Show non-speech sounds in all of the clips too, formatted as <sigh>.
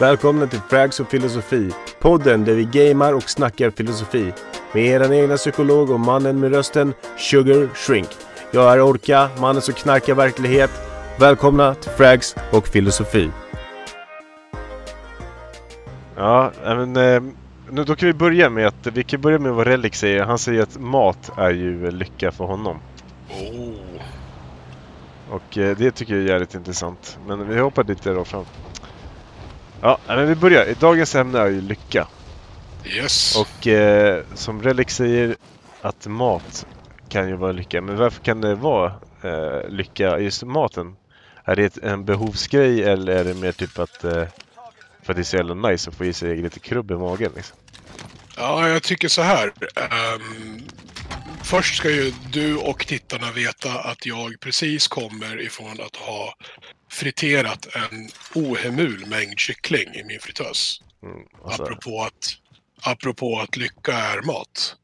Välkomna till Frags och filosofi. Podden där vi gamar och snackar filosofi. Med er egna psykolog och mannen med rösten Sugar Shrink. Jag är Orka, mannen som knarkar verklighet. Välkomna till Frags och filosofi. Ja, men eh, nu, då kan vi börja med att vi kan börja med vad Relic säger. Han säger att mat är ju lycka för honom. Oh. Och eh, det tycker jag är jävligt intressant. Men vi hoppar lite då fram. Ja, men vi börjar. Dagens ämne är ju lycka. Yes. Och eh, som Relic säger att mat kan ju vara lycka. Men varför kan det vara eh, lycka just maten? Är det en behovsgrej eller är det mer typ att eh, för att det är så jävla nice att få i sig lite krubb i magen liksom? Ja, jag tycker så här. Ehm, först ska ju du och tittarna veta att jag precis kommer ifrån att ha friterat en ohemul mängd kyckling i min fritös. Mm, alltså, Apropå, att, apropå att lycka är mat.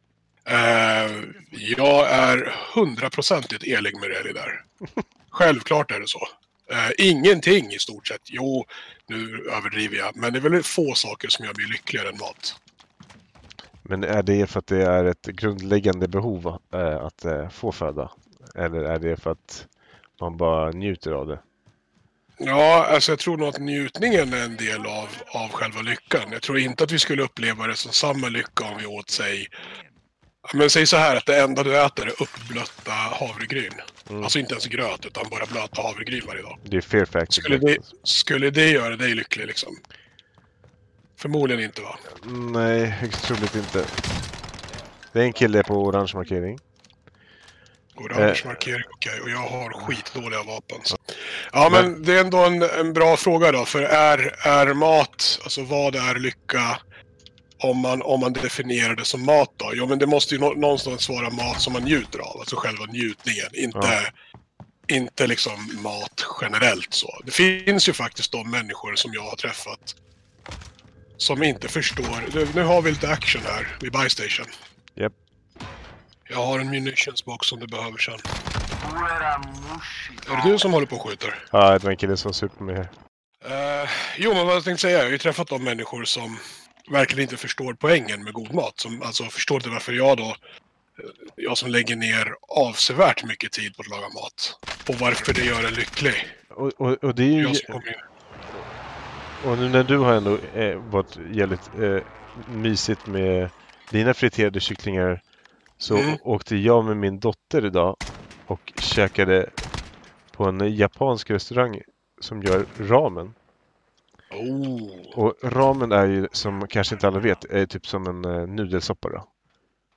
Ehm, jag är hundraprocentigt elig med det där. <laughs> Självklart är det så. Eh, ingenting i stort sett. Jo, nu överdriver jag. Men det är väl få saker som gör mig lyckligare än mat. Men är det för att det är ett grundläggande behov eh, att eh, få föda? Eller är det för att man bara njuter av det? Ja, alltså jag tror nog att njutningen är en del av, av själva lyckan. Jag tror inte att vi skulle uppleva det som samma lycka om vi åt sig... Men säg så här att det enda du äter är uppblötta havregryn. Mm. Alltså inte ens gröt, utan bara blöta havregryn varje dag. Det är fear factor. Skulle det, skulle det göra dig lycklig liksom? Förmodligen inte va? Nej, <laughs> högst troligt inte. Det är en kille på orange markering. Orange markering, okej. Och jag har skitdåliga vapen. Så. Ja, men det är ändå en, en bra fråga då. För är, är mat, alltså vad är lycka? Om man, om man definierar det som mat då? Jo, men det måste ju nå- någonstans vara mat som man njuter av. Alltså själva njutningen. Inte, inte liksom mat generellt så. Det finns ju faktiskt de människor som jag har träffat som inte förstår. Nu, har vi lite action här vid Buy Station. Japp. Jag har en munitionsbox om du behöver sen. Är det du som håller på och skjuter? Ja, det var en kille som super mig här. Eh, jo, men vad jag tänkte säga, jag har ju träffat de människor som verkligen inte förstår poängen med god mat. Som alltså förstår inte varför jag då, eh, jag som lägger ner avsevärt mycket tid på att laga mat. Och varför det gör en lycklig. Och, och, och det är ju... Jag som kommer in. Och nu när du har ändå eh, varit jävligt eh, mysigt med dina friterade kycklingar så Mm. åkte jag med min dotter idag och käkade på en japansk restaurang som gör ramen. Oh. Och ramen är ju som kanske inte alla vet, är typ som en eh, nudelsoppa då.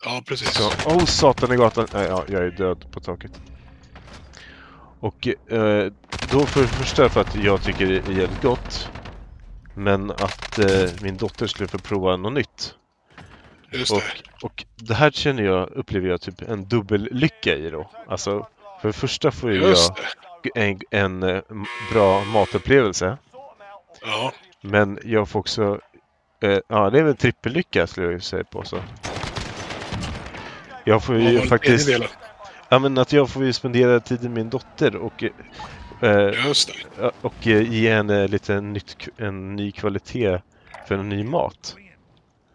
Ja, precis. Så, oh satan i gatan! Nej, ja, jag är död på taket. Och eh, då för det första för att jag tycker det är jävligt gott. Men att eh, min dotter skulle få prova något nytt. Just Och, det. och det här känner jag, upplever jag typ en dubbel lycka i då. Alltså, för det första får ju jag en, en eh, bra matupplevelse. Ja. Men jag får också, eh, ja det är väl trippellycka skulle jag säga på så. Jag får ju den faktiskt, ja men att jag får ju spendera tid med min dotter och eh, det. och eh, ge henne lite nytt, en ny kvalitet för en ny mat.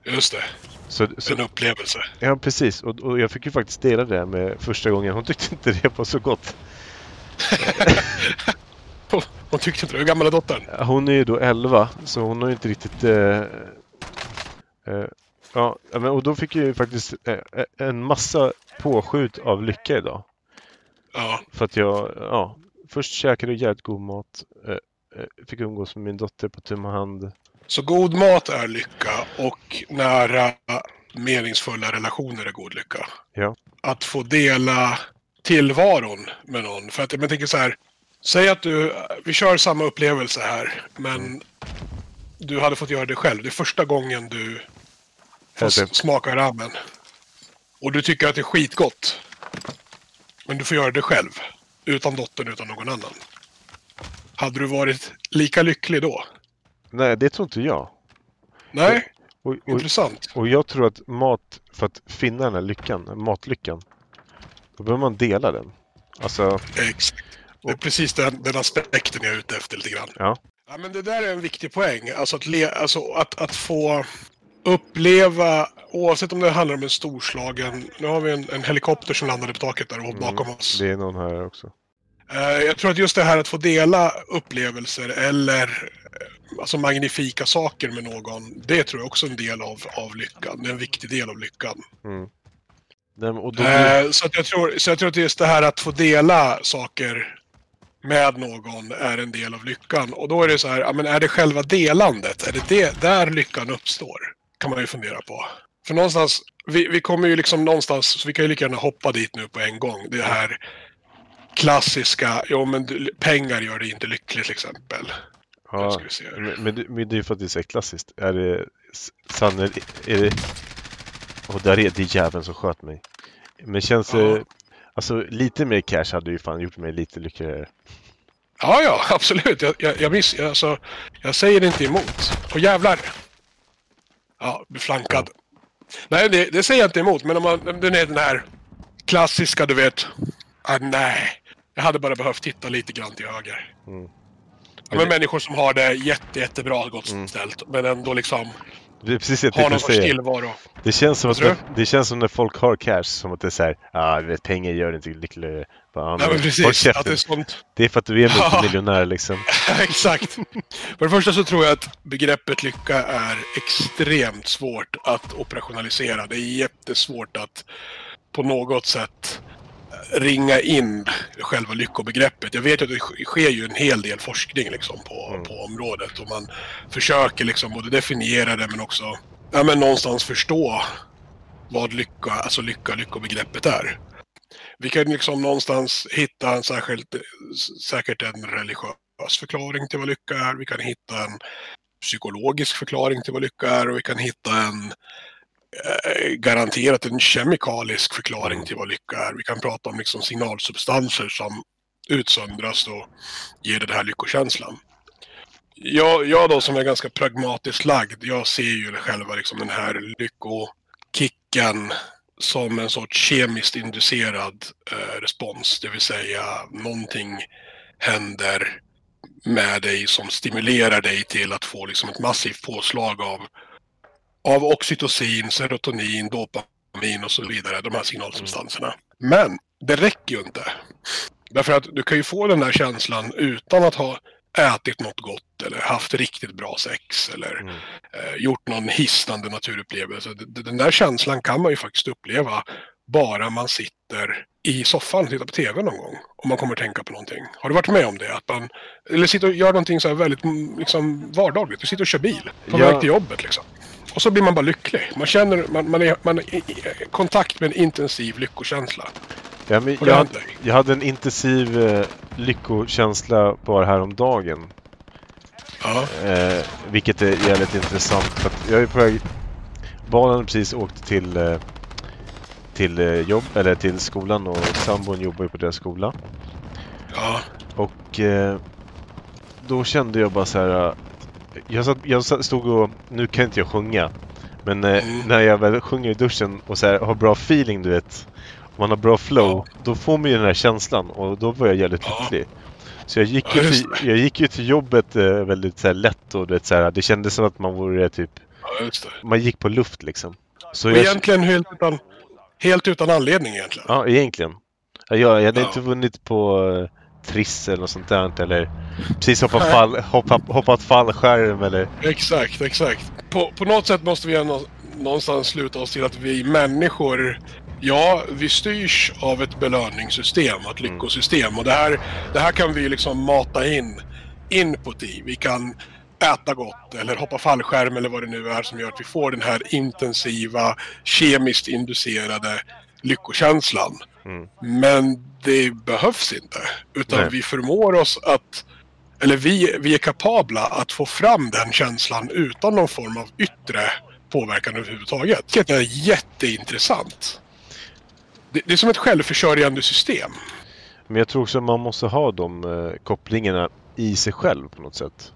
Just det. Så, så, En upplevelse. ja precis, och, och jag fick ju faktiskt dela det med första gången. Hon tyckte inte det var så gott. <laughs> Hon tyckte inte det. Hur gammal är dottern? Hon är ju då 11, så hon har ju inte riktigt... Eh, eh, ja, och då fick jag ju faktiskt eh, en massa påskjut av lycka idag. Ja. För att jag, ja, först käkade jag jävligt god mat. Eh, eh, fick umgås med min dotter på tum hand. Så god mat är lycka och nära meningsfulla relationer är god lycka. Ja. Att få dela tillvaron med någon. För att jag tänker så här. Säg att du, vi kör samma upplevelse här, men du hade fått göra det själv. Det är första gången du får smaka ramen. Och du tycker att det är skitgott. Men du får göra det själv. Utan dottern, utan någon annan. Hade du varit lika lycklig då? Nej, det tror inte jag. Nej, Och, och, intressant. och jag tror att mat, för att finna den här lyckan, matlyckan, då behöver man dela den. Alltså, Exakt. Det är precis den, den aspekten jag är ute efter lite grann. Ja. Ja, men det där är en viktig poäng. Alltså att, le, alltså att, att få uppleva, oavsett om det handlar om en storslagen... Nu har vi en, en helikopter som landade på taket där och bakom oss. Det är någon här också. Eh, jag tror att just det här att få dela upplevelser eller alltså magnifika saker med någon, det tror jag också är en del av, av lyckan. Det är en viktig del av lyckan. Mm. Den, då, Eh, så, jag tror, så jag tror att just det här att få dela saker med någon är en del av lyckan. Och då är det så här, ja, men är det själva delandet, är det, det där lyckan uppstår? Kan man ju fundera på. För någonstans, vi, vi kommer ju liksom någonstans, så vi kan ju lika gärna hoppa dit nu på en gång. Det här klassiska, jo men pengar gör det inte lycklig till exempel. Ja, ska vi se här. men, men, det- men det är ju för att det är så klassiskt. Är det s- Sanne, är det... Och där är det jäveln som sköt mig. Men känns det... Ja. Alltså lite mer cash hade ju fan gjort mig lite lyckligare. Ja, ja, absolut. Jag, jag, jag, miss, jag, alltså, jag säger inte emot. Och jävlar! Ja, blir flankad. Nej, det, det säger jag inte emot, men om man, den är den här klassiska, du vet. Ah, nej, jag hade bara behövt titta lite grann till höger. Mm. Ja, men människor som har det jätte, jättebra gott Mm. ställt, men ändå liksom Det är precis det jag har någon sorts tillvaro. Det känns som att när, det känns som när folk har cash som att det är såhär, ja ah, vet pengar gör det inte lyckligare. Bara, ah, Nej, men precis. Att det är sånt. Det är för att du är <laughs> Ja. multimiljonär liksom. <laughs> Exakt. För det första så tror jag att begreppet lycka är extremt svårt att operationalisera. Det är jättesvårt att på något sätt ringa in själva lyckobegreppet. Jag vet att det sk- sker ju en hel del forskning liksom på, Mm. på området och man försöker liksom både definiera det men också ja, men någonstans förstå vad lycka, alltså lycka, lyckobegreppet är. Vi kan liksom någonstans hitta en särskilt, säkert en religiös förklaring till vad lycka är. Vi kan hitta en psykologisk förklaring till vad lycka är och vi kan hitta en Eh, garanterat en kemikalisk förklaring till vad lycka är. Vi kan prata om liksom signalsubstanser som utsöndras och ger den här lyckokänslan. Jag, jag då som är ganska pragmatiskt lagd, jag ser ju själva liksom den här lyckokicken som en sorts kemiskt inducerad eh, respons. Det vill säga någonting händer med dig som stimulerar dig till att få liksom ett massivt påslag av, av oxytocin, serotonin, dopamin och så vidare. De här signalsubstanserna. Men det räcker ju inte. Därför att du kan ju få den där känslan utan att ha ätit något gott eller haft riktigt bra sex eller Mm. eh, gjort någon hisnande naturupplevelse. Den där känslan kan man ju faktiskt uppleva bara man sitter i soffan och tittar på TV någon gång. Om man kommer tänka på någonting. Har du varit med om det? Att man, eller sitter och gör någonting så här väldigt mm, liksom, vardagligt. Du sitter och kör bil på Ja. väg till jobbet liksom. Och så blir man bara lycklig. Man känner, man, man är, man är i kontakt med en intensiv lyckokänsla. Ja, men jag, hade, jag hade en intensiv eh, lyckokänsla bara häromdagen. Ja. Eh, vilket är jävligt intressant. För att jag är på väg... Barnen precis åkt till, eh, till eh, jobb, eller till skolan och sambon jobbar ju på deras skola. Ja. Och eh, då kände jag bara så här. Eh, Jag, satt, jag satt- stod och, nu kan inte jag sjunga. Men eh, Mm. när jag väl sjunger i duschen och så här, har bra feeling du vet. Och man har bra flow. Då får man ju den här känslan och då var jag jävligt Ja. lycklig. Så jag gick, Ja, ju till, jag gick ju till jobbet eh, väldigt så här, lätt och du vet, så här, det kändes som att man vore typ, ja, man gick på luft liksom. Så Och jag, egentligen helt utan, helt utan anledning egentligen. Ja, egentligen. Ja, Jag, jag hade Ja. inte vunnit på uh, Triss eller något sånt där eller precis hoppat, fall, hoppat, hoppat fallskärm eller... Exakt, exakt. På, på något sätt måste vi ändå någonstans sluta oss till att vi människor, ja, vi styrs av ett belöningssystem, ett lyckosystem. Och det här, det här kan vi liksom mata in input i. Vi kan äta gott eller hoppa fallskärm eller vad det nu är som gör att vi får den här intensiva, kemiskt inducerade lyckokänslan. Mm. Men det behövs inte. Utan Nej. vi förmår oss att eller vi, vi är kapabla att få fram den känslan utan någon form av yttre påverkan överhuvudtaget. Det är jätteintressant. Det, det är som ett självförsörjande system. Men jag tror också att man måste ha de uh, kopplingarna i sig själv på något sätt.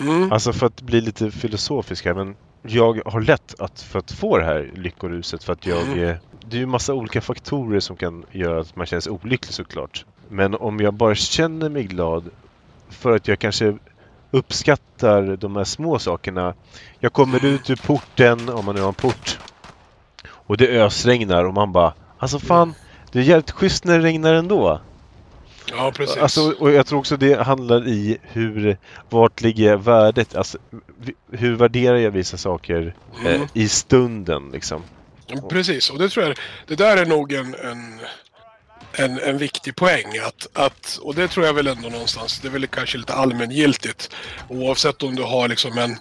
Mm. Alltså för att bli lite filosofisk här, men jag har lätt att, för att få det här lyckoruset för att jag... Mm. Det är ju massa olika faktorer som kan göra att man känner sig olycklig såklart. Men om jag bara känner mig glad för att jag kanske uppskattar de här små sakerna. Jag kommer ut ur porten, om man nu har en port, och det ösregnar och man bara Alltså fan, det är jävligt schysst när det regnar ändå. Ja, precis. Alltså, och jag tror också det handlar i hur, vart ligger värdet? Alltså, hur värderar jag vissa saker eh, Mm. i stunden liksom? Precis, och det tror jag, det där är nog en, en, en, en viktig poäng. Att, att, och det tror jag väl ändå någonstans, det är väl kanske lite allmängiltigt. Oavsett om du har liksom en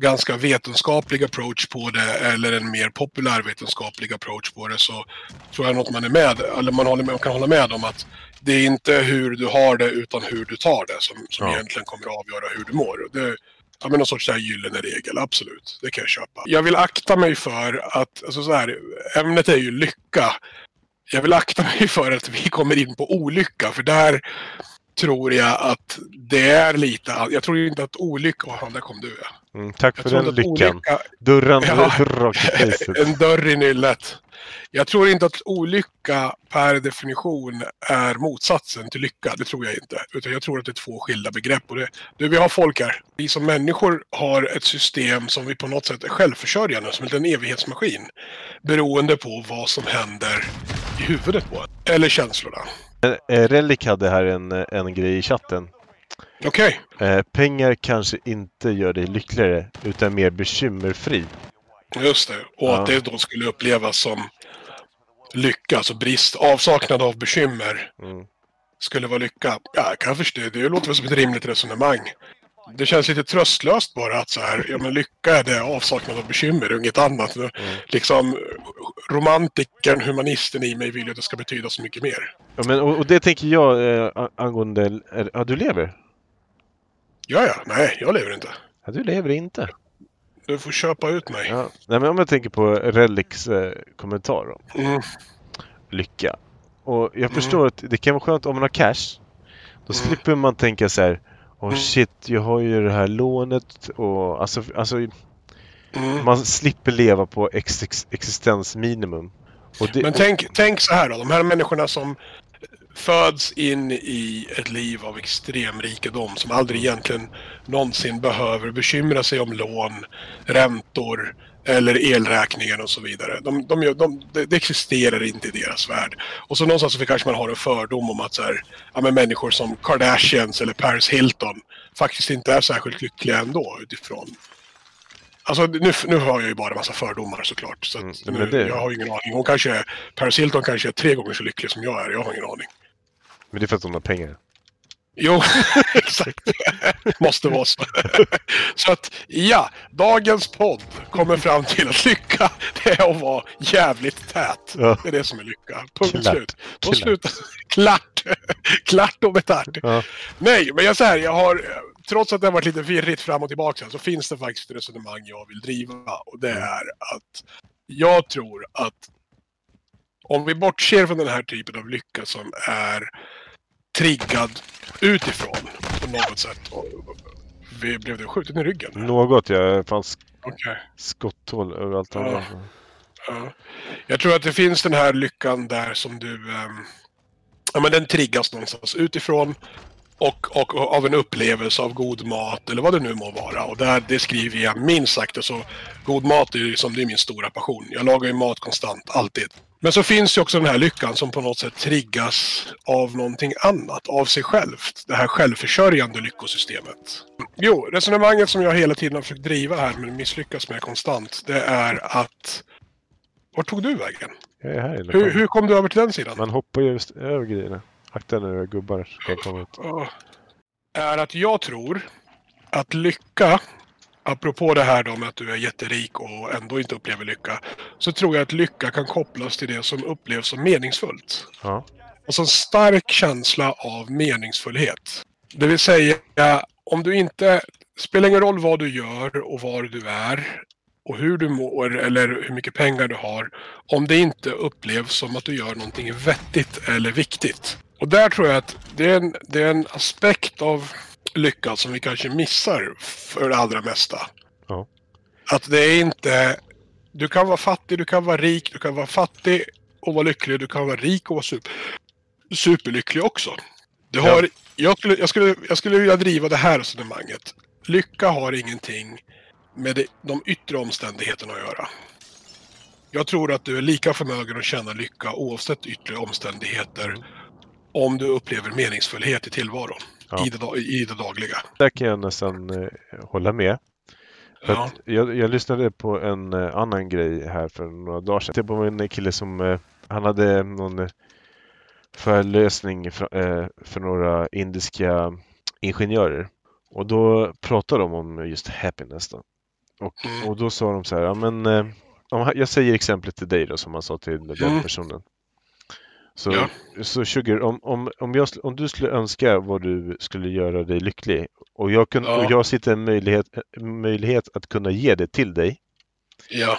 ganska vetenskaplig approach på det eller en mer populärvetenskaplig approach på det så tror jag något man är med, eller man, håller man kan hålla med om att det är inte hur du har det utan hur du tar det som, som Ja. egentligen kommer att avgöra hur du mår. Det, Ja, men någon sorts så här gyllene regel, absolut. Det kan jag köpa. Jag vill akta mig för att, alltså så här, ämnet är ju lycka. Jag vill akta mig för att vi kommer in på olycka, för där tror jag att det är lite, jag tror ju inte att olycka, oh, där kom du ja. Mm, tack Jag för den lyckan. olycka, Dörren Ja. facet. <laughs> en dörr i nyllet. Jag tror inte att olycka per definition är motsatsen till lycka. Det tror jag inte. Utan jag tror att det är två skilda begrepp. Och det, det, vi har folk här. Vi som människor har ett system som vi på något sätt är självförsörjande, som en evighetsmaskin. Beroende på vad som händer i huvudet på en. Eller känslorna. Eh, Relic hade här en, eh, en grej i chatten. Okej. Eh, pengar kanske inte gör dig lyckligare utan mer bekymmerfri. Just det. Och Ja. att det då skulle upplevas som lycka, alltså brist, avsaknad av bekymmer. Mm. skulle vara lycka. Ja, jag kan förstå. Det låter väl som ett rimligt resonemang. Det känns lite tröstlöst bara att så här, ja men lycka är det avsaknad av bekymmer och inget annat. Mm. Liksom romantikern, humanisten i mig vill ju att det ska betyda så mycket mer. Ja, men, och, och det tänker jag eh, angående... är- Ja, du lever? Ja, ja, nej, jag lever inte. Ja, du lever inte. Du får köpa ut mig. Ja. Nej, men om jag tänker på Relics eh, kommentar då. Mm, Lycka. Och jag förstår att det kan vara skönt om man har cash. Då Mm. slipper man tänka så här. Åh Mm. shit, jag har ju det här lånet och alltså, alltså mm. man slipper leva på ex existensminimum. Det, Men tänk, tänk så här då, de här människorna som föds in i ett liv av extrem rikedom som aldrig egentligen någonsin behöver bekymra sig om lån, räntor eller elräkningen och så vidare. De, de, de, det, existerar inte i deras värld. Och så någonstans så kanske man har en fördom om att så här, ja, men människor som Kardashians eller Paris Hilton faktiskt inte är särskilt lyckliga ändå utifrån Alltså nu, nu har jag ju bara massa fördomar såklart. Så Mm, nu, det- Jag har ingen aning. Hon kanske är, Paris Hilton kanske är tre gånger så lycklig som jag är. Jag har ingen aning. Men det är för att de har pengar. Jo, <laughs> exakt. Måste vara så. så att ja, dagens podd kommer fram till att lycka det är att vara jävligt tät. Ja. Det är det som är lycka. Punkt Klart. slut. Då Klart. slutar Klart! Klart och betart. Ja. Nej, men jag säger jag har, trots att det har varit lite virrigt fram och tillbaka så finns det faktiskt ett resonemang jag vill driva och det är att jag tror att om vi bortser från den här typen av lycka som är triggad utifrån på något sätt. Och, vi blev det skjuten i ryggen? Något, jag fanns Okej. skotthål överallt. Ja. Ja. Jag tror att det finns den här lyckan där som du... ehm, ja, men den triggas någonstans utifrån. Och, och, och av en upplevelse av god mat eller vad det nu må vara. Och där, det skriver jag minst sagt. Alltså, god mat är ju som det är min stora passion. Jag lagar ju mat konstant, alltid. Men så finns ju också den här lyckan som på något sätt triggas av någonting annat, av sig självt. Det här självförsörjande lyckosystemet. Jo, resonemanget som jag hela tiden har försökt driva här men misslyckas med konstant, det är att... Vart tog du vägen? Jag är här. Hur, hur kom du över till den sidan? Man hoppar ju just över grejerna. Akta nu gubbar som kan komma ut. Är att jag tror att lycka, apropå det här då med att du är jätterik och ändå inte upplever lycka, så tror jag att lycka kan kopplas till det som upplevs som meningsfullt. Ja. Alltså en stark känsla av meningsfullhet. Det vill säga, om du inte... spelar ingen roll vad du gör och var du är och hur du mår eller hur mycket pengar du har. Om det inte upplevs som att du gör någonting vettigt eller viktigt. Och där tror jag att det är en, det är en aspekt av lycka som vi kanske missar för det allra mesta. Ja. Att det är inte... Du kan vara fattig, du kan vara rik, du kan vara fattig och vara lycklig, du kan vara rik och vara super, superlycklig också. Du Ja. har, jag, skulle, jag, skulle, jag skulle vilja driva det här resonemanget. lycka har ingenting med det, de yttre omständigheterna att göra. Jag tror att du är lika förmögen att känna lycka oavsett yttre omständigheter om du upplever meningsfullhet i tillvaron, Ja. i, det, i det dagliga. Där kan jag nästan eh, hålla med. Ja. jag, jag lyssnade på en eh, annan grej här för några dagar sedan. Det var en kille som eh, han hade någon eh, föreläsning för, för några indiska ingenjörer. Och då pratade de om just happiness. Då. Och, Mm. och då sa de så här, ja men om, jag säger exemplet till dig då som man sa till den Mm. personen. Så, Ja. så Sugar, om, om, om, jag, om du skulle önska vad du skulle göra dig lycklig och jag, kun, Ja. och jag sitter en möjlighet, möjlighet att kunna ge det till dig. ja,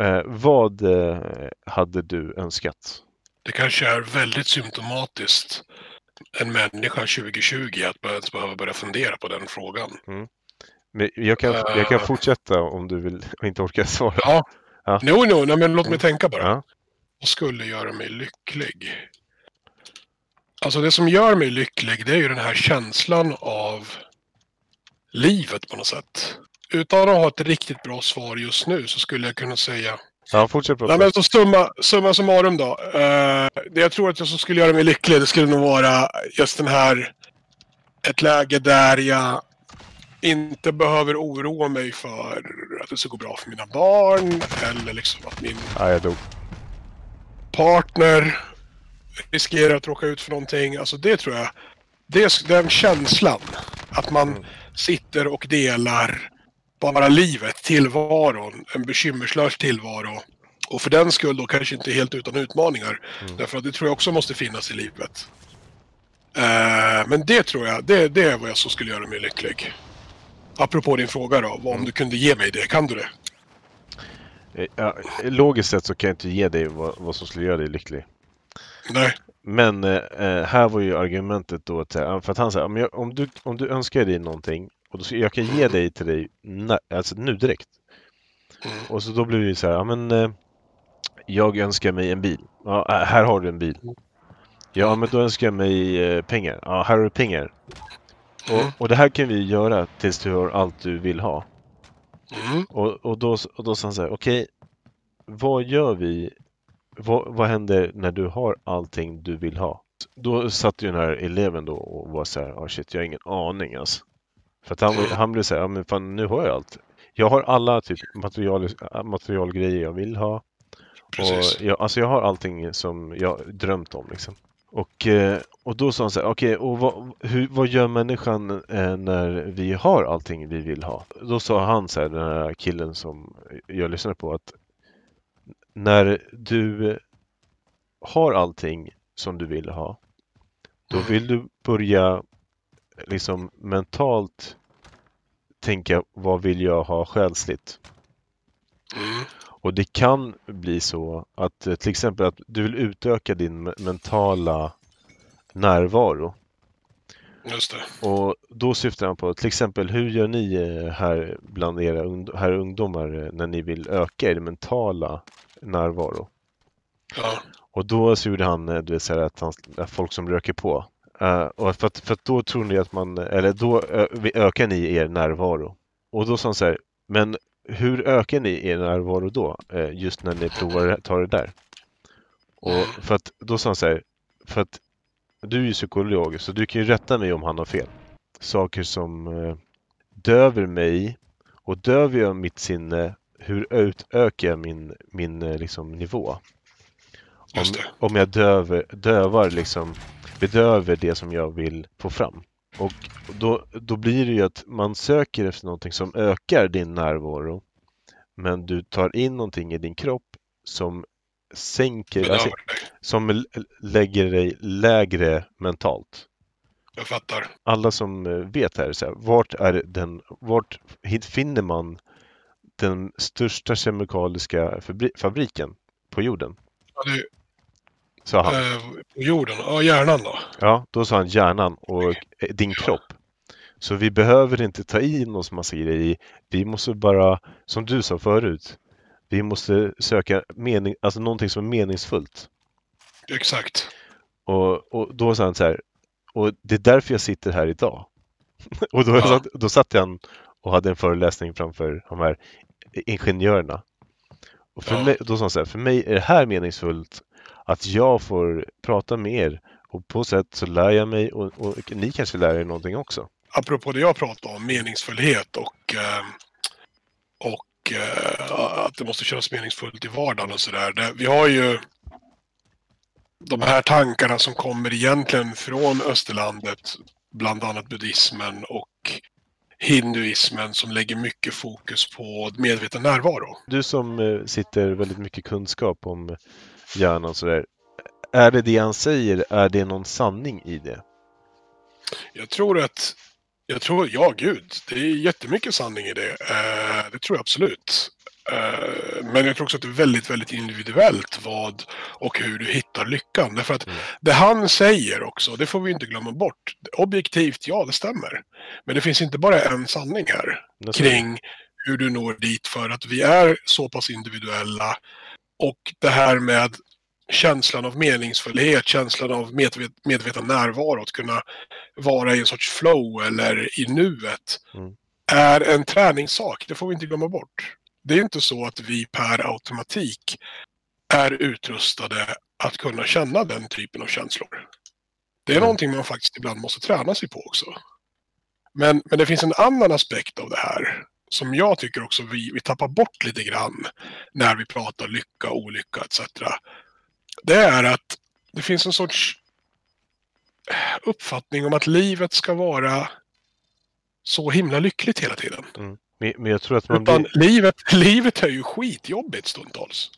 Eh, vad eh, hade du önskat? det kanske är väldigt symptomatiskt en människa 2020 att ens behöva börja fundera på den frågan. Men jag, kan, jag kan Eh. fortsätta om du vill inte orkar svara. Ja, Ja. jo, jo, nej, men låt mig tänka bara. Ja. Vad skulle göra mig lycklig? Alltså det som gör mig lycklig det är ju den här känslan av livet på något sätt. Utan att ha ett riktigt bra svar just nu så skulle jag kunna säga... Ja, fortsätt prata. Nej, men så summa, summa summarum då. Eh, det jag tror att jag som skulle göra mig lycklig det skulle nog vara just den här... Ett läge där jag inte behöver oroa mig för att det ska gå bra för mina barn eller liksom att min Ja, jag dog. Partner riskerar att råka ut för någonting. Alltså det tror jag. Det är den känslan. Att man Mm. sitter och delar bara livet, tillvaron, en bekymmerslös tillvaro. Och för den skull då kanske inte helt utan utmaningar. Mm. Därför att det tror jag också måste finnas i livet. Eh, men det tror jag, det, det är vad jag som skulle göra mig lycklig. Apropå din fråga då, om Mm. du kunde ge mig det, kan du det? Eh, Ja, logiskt sett så kan jag inte ge dig vad, vad som skulle göra dig lycklig. Nej. Men eh, eh, här var ju argumentet då eh, för att han säger om, du, om du önskar dig någonting och då, jag kan ge dig till dig na, alltså nu direkt. Mm. Och så då blir det så här, ja men eh, jag önskar mig en bil. Ja, äh, här har du en bil. Ja, men då önskar jag mig eh, pengar. Ja, här har du pengar. Mm. Och, och det här kan vi göra tills du har allt du vill ha. Mm. Och, och, då, och då sa han så här, okej, vad gör vi? Vad, vad händer när du har allting du vill ha? Då satt ju den här eleven då och var så här, oh shit, jag har ingen aning alltså. För att han, han blev så här, ja men fan nu har jag allt. Jag har alla typ material, materialgrejer jag vill ha. Precis. Och jag, alltså jag har allting som jag drömt om liksom. Och, eh, och då sa han så här, okej, och vad, hur, vad gör människan eh, när vi har allting vi vill ha? Då sa han så här, den här killen som jag lyssnade på, att när du har allting som du vill ha, då vill du börja liksom mentalt tänka, vad vill jag ha själsligt? Mm. Och det kan bli så att till exempel att du vill utöka din mentala närvaro. Just det. Och då syftar han på till exempel hur gör ni eh, här bland era här ungdomar eh, när ni vill öka er mentala närvaro? Ja. Och då så gjorde han, eh, du vet, så här att, han, att folk som röker på. Eh, och för att, för att då tror ni att man, eller då ökar ni er närvaro. Och då sa han så här, men hur ökar ni er närvaro då? just när ni provar ta det där? Och för att då sa han så här, för att du är ju psykolog så du kan ju rätta mig om han har fel. Saker som eh, döver mig och döver jag mitt sinne, hur utökar jag min, min eh, liksom, nivå? Om, om jag döver, dövar liksom, bedöver det som jag vill få fram. Och då, då blir det ju att man söker efter någonting som ökar din närvaro. Men du tar in någonting i din kropp som sänker, alltså, Bedövar dig. Som lägger dig lägre mentalt. Jag fattar. Alla som eh, vet här, så här vart, är den, vart finner man den största kemikaliska fabri- fabriken på jorden? Ja, det, Sa han. eh, på jorden? Ja, hjärnan då? Ja, då sa han hjärnan och eh, din kropp. Så vi behöver inte ta in oss massa grejer. Vi måste bara, som du sa förut, vi måste söka mening, alltså någonting som är meningsfullt. Exakt. Och, och då sa han så här, och det är därför jag sitter här idag. <laughs> Och då, Ja. satt, då satt jag och hade en föreläsning framför de här ingenjörerna. Och för Ja. mig, då sa han så här, för mig är det här meningsfullt att jag får prata med er och på sätt så lär jag mig och, och ni kanske lär er någonting också. apropå det jag pratade om, meningsfullhet och, eh, och eh, att det måste kännas meningsfullt i vardagen och sådär. Vi har ju de här tankarna som kommer egentligen från Österlandet, bland annat buddhismen och hinduismen som lägger mycket fokus på medveten närvaro. Du som eh, sitter väldigt mycket kunskap om hjärnan och sådär. Är det det han säger, är det någon sanning i det? Jag tror att, jag tror, ja gud, det är jättemycket sanning i det. Eh, det tror jag absolut. Eh, men jag tror också att det är väldigt, väldigt individuellt vad och hur du hittar lyckan. Därför att Mm. det han säger också, det får vi inte glömma bort. Objektivt, ja det stämmer. Men det finns inte bara en sanning här kring hur du når dit för att vi är så pass individuella. Och det här med känslan av meningsfullhet, känslan av medvet medveten närvaro, att kunna vara i en sorts flow eller i nuet, Mm. är en träningssak. Det får vi inte glömma bort. Det är inte så att vi per automatik är utrustade att kunna känna den typen av känslor. Det är Mm. någonting man faktiskt ibland måste träna sig på också. Men, men det finns en annan aspekt av det här som jag tycker också vi, vi tappar bort lite grann när vi pratar lycka, olycka etc. Det är att det finns en sorts uppfattning om att livet ska vara så himla lyckligt hela tiden. Men, men jag tror att man Utan blir, livet, <laughs> livet är ju skitjobbigt stundtals.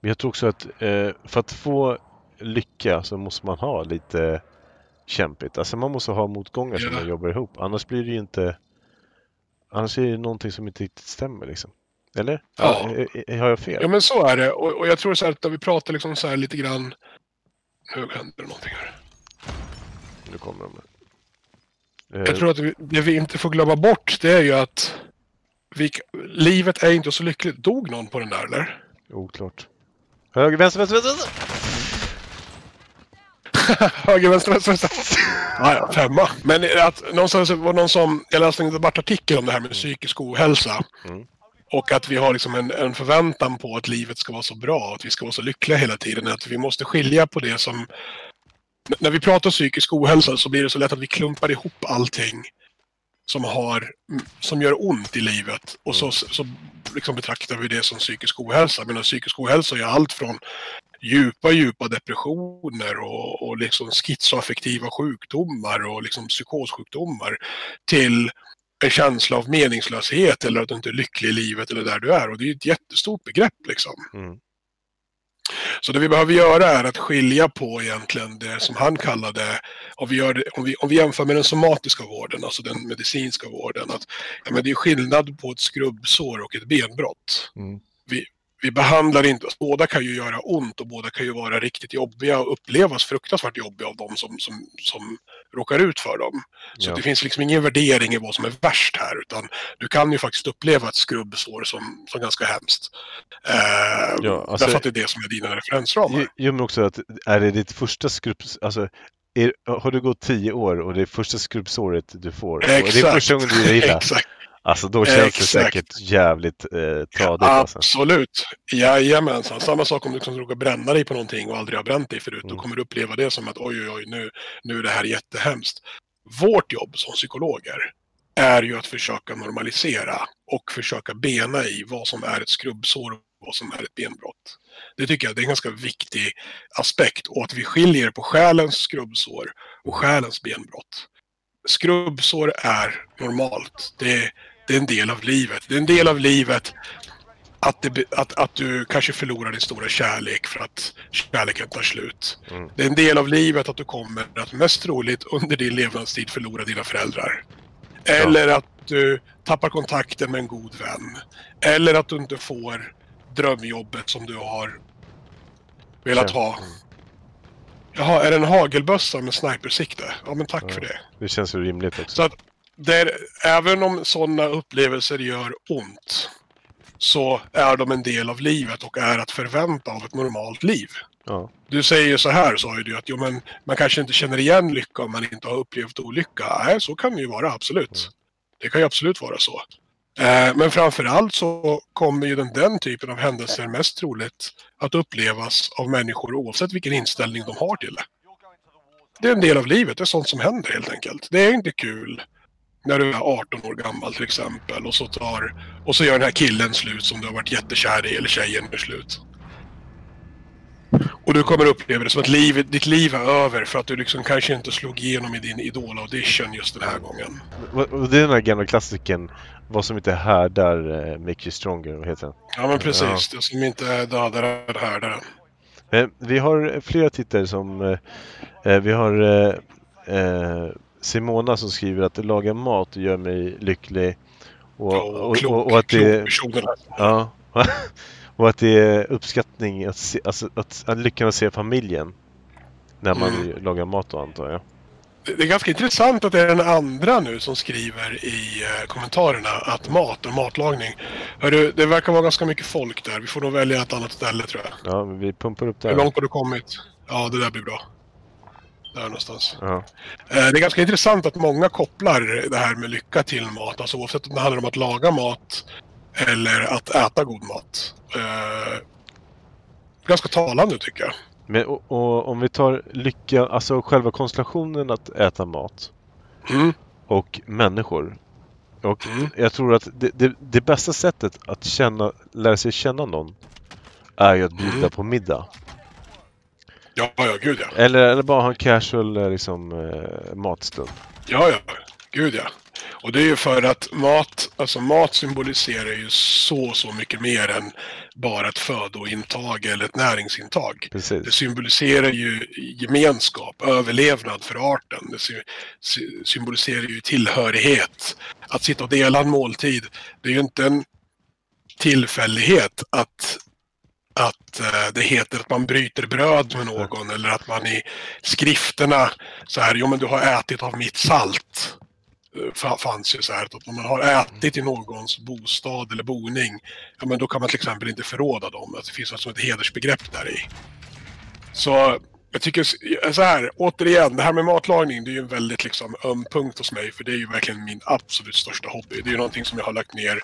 men jag tror också att eh, för att få lycka så måste man ha lite kämpigt. Alltså man måste ha motgångar som Ja. man jobbar ihop. Annars blir det ju inte... Annars är det någonting som inte riktigt stämmer liksom. Eller? Ja. Eh, eh, Har jag fel? Ja men så är det. Och, och jag tror så här att när vi pratar liksom så här lite grann... Nu händer det någonting här. Nu kommer de. Jag Eh, tror att vi, det vi inte får glömma bort det är ju att vi, livet är inte så lyckligt. Dog någon på den där eller? Oklart. Höger, vänster, vänster, vänster! <laughs> Höger, vänster, vänster, vänster. Ja, femma. Men att någonstans var någon som, jag läste en debattartikel om det här med psykisk ohälsa. Mm. Och att vi har liksom en, en förväntan på att livet ska vara så bra, att vi ska vara så lyckliga hela tiden. Att vi måste skilja på det som... När vi pratar psykisk ohälsa så blir det så lätt att vi klumpar ihop allting som, har, som gör ont i livet. Och så, så liksom betraktar vi det som psykisk ohälsa. Men psykisk ohälsa är allt från djupa, djupa depressioner och, och liksom schizoaffektiva sjukdomar och liksom psykossjukdomar till en känsla av meningslöshet eller att du inte är lycklig i livet eller där du är. Och det är ett jättestort begrepp liksom. Mm. Så det vi behöver göra är att skilja på egentligen det som han kallade, om vi, gör det, om vi, om vi jämför med den somatiska vården, alltså den medicinska vården, att ja, men det är skillnad på ett skrubbsår och ett benbrott. Mm. Vi behandlar inte, båda kan ju göra ont och båda kan ju vara riktigt jobbiga och upplevas fruktansvärt jobbiga av de som, som, som råkar ut för dem. Så Ja. det finns liksom ingen värdering i vad som är värst här, utan du kan ju faktiskt uppleva ett skrubbsår som, som ganska hemskt. Eh, Ja, alltså- därför att det är det som är dina referensramar. Jo, men också att är det ditt första skrubb... Alltså, är, har du gått tio år och det är första skrubbsåret du får och det är Exakt. första gången du är illa, <laughs> Exakt. Alltså då känns det Exakt. säkert jävligt eh, tradigt alltså. Absolut. Jajamensan. Samma sak om du liksom råkar bränna dig på någonting och aldrig har bränt dig förut. Då Mm. kommer du uppleva det som att oj, oj, oj, nu, nu är det här jättehemskt. Vårt jobb som psykologer är ju att försöka normalisera och försöka bena i vad som är ett skrubbsår och vad som är ett benbrott. Det tycker jag det är en ganska viktig aspekt och att vi skiljer på själens skrubbsår och själens benbrott. Skrubbsår är normalt. Det är, det är en del av livet. Det är en del av livet att, det, att, att du kanske förlorar din stora kärlek för att kärleken tar slut. Mm. Det är en del av livet att du kommer att mest troligt under din levnadstid förlora dina föräldrar. Eller att du tappar kontakten med en god vän. Eller att du inte får drömjobbet som du har velat Ja. ha. Jaha, är det en hagelbössa med snipersikte? Ja, men tack Ja. för det. Det känns ju rimligt också. Så att där, även om sådana upplevelser gör ont så är de en del av livet och är att förvänta av ett normalt liv. Ja. Du säger ju så här, sa ju du, att jo, men man kanske inte känner igen lycka om man inte har upplevt olycka. Nej, så kan det ju vara, absolut. Mm. Det kan ju absolut vara så. Eh, men framför allt så kommer ju den, den typen av händelser mest troligt att upplevas av människor oavsett vilken inställning de har till det. Det är en del av livet, det är sånt som händer helt enkelt. Det är inte kul när du är 18 år gammal till exempel och så, tar, och så gör den här killen slut som du har varit jättekär i eller tjejen gör slut. Och du kommer uppleva det som att livet, ditt liv är över för att du liksom kanske inte slog igenom i din Idol-audition just den här gången. Och det är den här gamla klassiken Vad som inte härdar eh, make you stronger, vad heter den? Ja men precis, det som inte dödar är härdaren. Men vi har flera tittare som... Eh, eh, vi har eh, eh, Simona som skriver att laga mat gör mig lycklig. Och, Och, och, och, att det, personer. ja, <laughs> och att det är uppskattning, att, se, alltså, att, att lyckan att se familjen. När man Mm. lagar mat då antar jag. Det är ganska intressant att det är den andra nu som skriver i eh, kommentarerna att mat och matlagning. Hörru, det verkar vara ganska mycket folk där. Vi får nog välja ett annat ställe tror jag. Ja, men vi pumpar upp det Hur långt har du kommit? Ja, det där blir bra. Där någonstans. Ja. Eh, Det är ganska intressant att många kopplar det här med lycka till mat. Alltså oavsett om det handlar om att laga mat eller att äta god mat. Eh, Ganska talande tycker jag. Men och, och, om vi tar lycka, alltså själva konstellationen att äta mat Mm. och människor. Och Mm. jag tror att det, det, det bästa sättet att känna, lära sig känna någon är ju att bjuda Mm. på middag. Ja, ja, gud ja. Eller, eller bara ha en casual eh, liksom, eh, matstund. Ja, ja. Gud ja. Och det är ju för att mat, alltså mat symboliserar ju så, så mycket mer än bara ett födointag eller ett näringsintag. Det Precis. symboliserar ju gemenskap, överlevnad för arten. Det sy- sy- symboliserar ju tillhörighet. Att sitta och dela en måltid, det är ju inte en tillfällighet att, att eh, det heter att man bryter bröd med någon eller att man i skrifterna så här, jo men du har ätit av mitt salt. Eh, fa- fanns ju så här att om man har ätit i någons bostad eller boning, ja men då kan man till exempel inte förråda dem. Att det finns alltså ett hedersbegrepp där i. Så jag tycker så här, återigen, det här med matlagning det är ju en väldigt liksom öm punkt hos mig för det är ju verkligen min absolut största hobby. Det är ju någonting som jag har lagt ner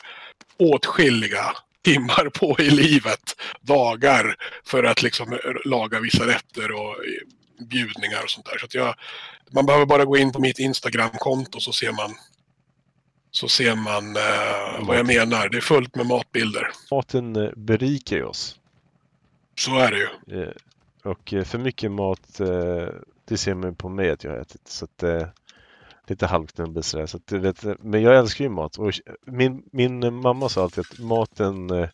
åtskilliga timmar på i livet, dagar, för att liksom laga vissa rätter och bjudningar och sånt där. Så att jag, man behöver bara gå in på mitt Instagram-konto så ser man så ser man eh, vad jag menar. Det är fullt med matbilder. Maten eh, berikar ju oss. Så är det ju. Eh, Och eh, för mycket mat, det ser man på mig att jag har ätit. Så att, lite halvknubbel sådär. Så att, du vet, men jag älskar ju mat. Och min, min mamma sa alltid att maten, eh,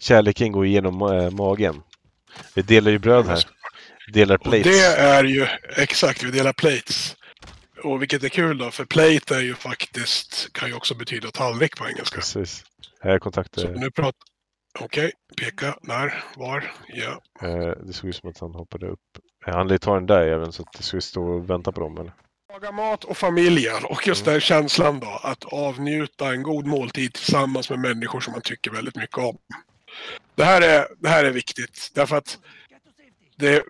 kärleken går igenom eh, magen. Vi delar ju bröd här. Delar Och plates. det är ju, exakt, vi delar plates. Och vilket är kul då, för plate är ju faktiskt, kan ju också betyda tallrik på engelska. Precis. Här är Så kontakter. nu pratar... Okej, peka, när, var, ja. Eh, det såg ut som att han hoppade upp. Han lär ta den där även så att det skulle stå och vänta på dem eller? Laga mat och familjen och just den känslan då, att avnjuta en god måltid tillsammans med människor som man tycker väldigt mycket om. Det här är, det här är viktigt, därför att det,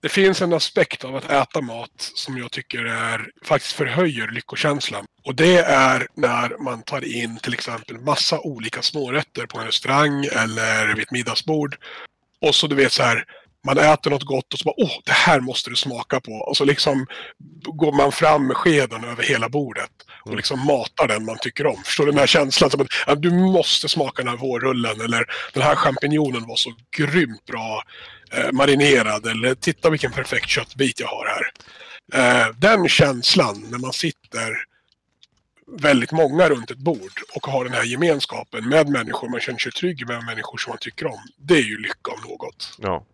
det finns en aspekt av att äta mat som jag tycker är, faktiskt förhöjer lyckokänslan. Och det är när man tar in till exempel massa olika smårätter på en restaurang eller vid ett middagsbord. Och så du vet så här, man äter något gott och så bara åh, det här måste du smaka på. Och så liksom går man fram med skeden över hela bordet och Mm. liksom matar den man tycker om. Förstår du den här känslan? Som att du måste smaka den här vårrullen eller den här champinjonen var så grymt bra eh, marinerad eller titta vilken perfekt köttbit jag har här. Eh, den känslan när man sitter väldigt många runt ett bord och har den här gemenskapen med människor man känner sig trygg med, människor som man tycker om. Det är ju lycka om något. Ja.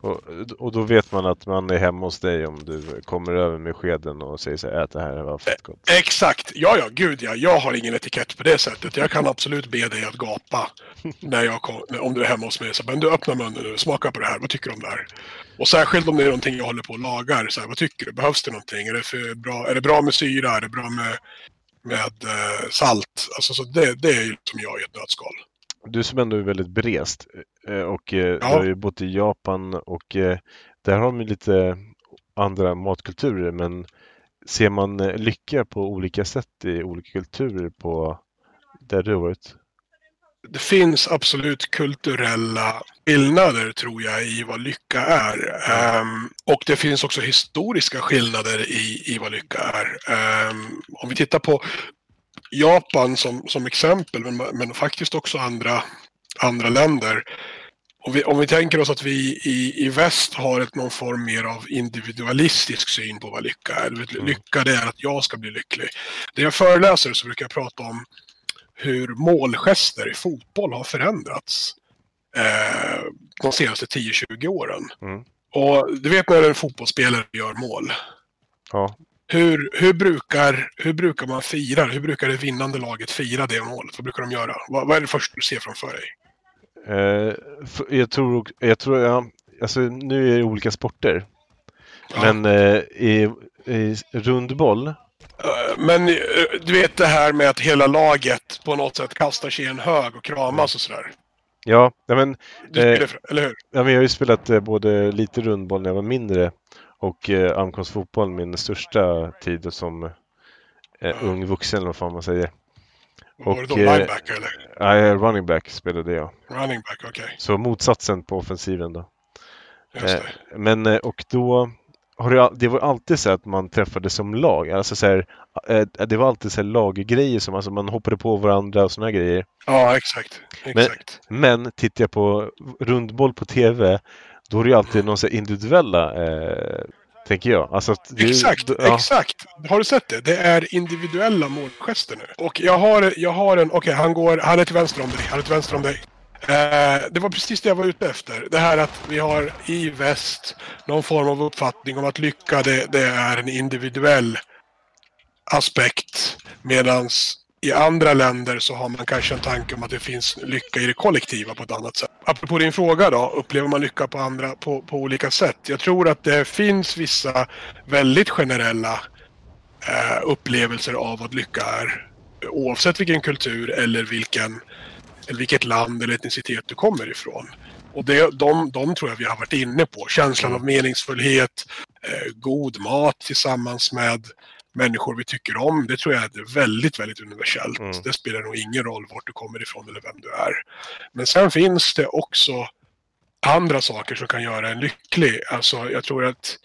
Och, och då vet man att man är hemma hos dig om du kommer över med skeden och säger så här, ät det här, var fett gott. Exakt! Ja, ja, gud ja. Jag har ingen etikett på det sättet. Jag kan absolut be dig att gapa <laughs> när jag kom, om du är hemma hos mig. Så, men du öppnar munnen nu, smaka på det här. Vad tycker du om det här? Och särskilt om det är någonting jag håller på och lagar. Så här, vad tycker du? Behövs det någonting? Är det, för bra, är det bra med syra? Är det bra med, med eh, salt? Alltså, så det, det är ju som jag i ett nötskal. du som ändå är väldigt berest eh, och eh, ja. du har ju bott i Japan och eh, där har de lite andra matkulturer men ser man lycka på olika sätt i olika kulturer på där du har varit? Det finns absolut kulturella skillnader tror jag i vad lycka är. Um, och det finns också historiska skillnader i, i vad lycka är. Um, om vi tittar på Japan som, som exempel, men, men faktiskt också andra, andra länder. Om vi, om vi tänker oss att vi i, i väst har ett, någon form mer av individualistisk syn på vad lycka är. Mm. Lycka det är att jag ska bli lycklig. När jag föreläser så brukar jag prata om hur målgester i fotboll har förändrats eh, de senaste 10-20 åren. Mm. Och du vet när en fotbollsspelare gör mål. Ja. Hur, hur, brukar, hur brukar man fira? Hur brukar det vinnande laget fira det målet? Vad brukar de göra? Vad, vad är det första du ser framför dig? Eh, jag tror, jag tror ja, alltså nu är det olika sporter. Men eh, i, i rundboll. Eh, men du vet det här med att hela laget på något sätt kastar sig i en hög och kramas och sådär. Ja, men... Spelar, eller hur? Ja, men jag har ju spelat både lite rundboll när jag var mindre och eh, ankomstfotboll min största tid som eh, ung vuxen eller vad fan man säger. Var det då eh, lineback eller? Nej, running back spelade jag. Running back, okej. Okay. Så motsatsen på offensiven då. Just det. Eh, men eh, och då har det, det var alltid så att man träffades som lag. Alltså så här, det var alltid så här laggrejer som alltså man hoppade på varandra och såna grejer. Ja, exakt. exakt. Men, men tittar jag på rundboll på TV då är det ju alltid någon så individuella eh, Tänker jag. Alltså det, exakt, ja. exakt. Har du sett det? Det är individuella målgester nu. Och jag har, jag har en, okej okay, han går, han är till vänster om dig, han är till vänster om dig. Eh, det var precis det jag var ute efter. Det här att vi har i väst någon form av uppfattning om att lycka det, det är en individuell aspekt. Medans i andra länder så har man kanske en tanke om att det finns lycka i det kollektiva på ett annat sätt. Apropå din fråga då, upplever man lycka på, andra, på, på olika sätt? Jag tror att det finns vissa väldigt generella eh, upplevelser av vad lycka är. Oavsett vilken kultur eller, vilken, eller vilket land eller etnicitet du kommer ifrån. Och det, de, de tror jag vi har varit inne på. Känslan av meningsfullhet, eh, god mat tillsammans med människor vi tycker om, det tror jag är väldigt, väldigt universellt. Mm. Det spelar nog ingen roll vart du kommer ifrån eller vem du är. Men sen finns det också andra saker som kan göra en lycklig. Alltså, jag tror att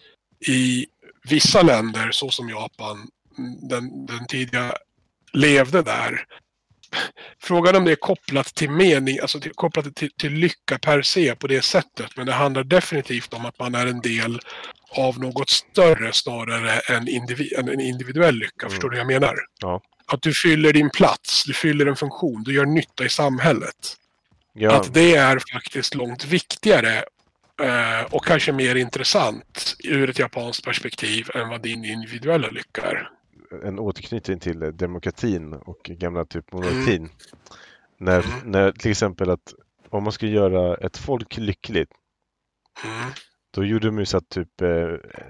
i vissa länder, så som Japan, den, den tid jag levde där, Frågan om det är kopplat till mening, alltså till, kopplat till, till lycka per se på det sättet. Men det handlar definitivt om att man är en del av något större snarare än, individ, än en individuell lycka. Mm. Förstår du vad jag menar? Ja. Att du fyller din plats, du fyller en funktion, du gör nytta i samhället. Ja. Att det är faktiskt långt viktigare eh, och kanske mer intressant ur ett japanskt perspektiv än vad din individuella lycka är. En återknytning till demokratin och gamla typ monarkin. Mm. När, mm. när till exempel att om man skulle göra ett folk lyckligt mm. Då gjorde de ju så att typ eh,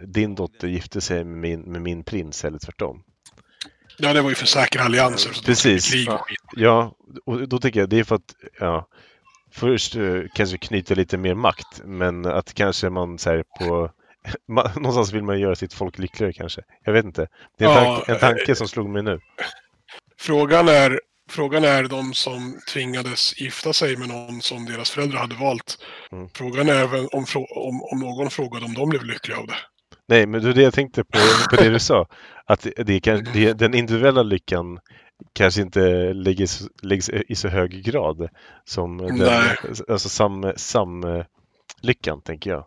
din dotter gifte sig med min, med min prins eller tvärtom. Ja, det var ju för säkra allianser. Så Precis. Krig och ja, och då tänker jag det är för att ja, först eh, kanske knyta lite mer makt, men att kanske man så på <laughs> Någonstans vill man göra sitt folk lyckligare kanske. Jag vet inte. Det är en, ja, tank, en tanke som slog mig nu. Frågan är Frågan är de som tvingades gifta sig med någon som deras föräldrar hade valt. Mm. Frågan är även om, om, om någon frågade om de blev lyckliga av det. Nej, men det jag tänkte på, på det du sa. Att det kan, det, den individuella lyckan kanske inte läggs, läggs i så hög grad som den, alltså sam, sam lyckan, tänker jag.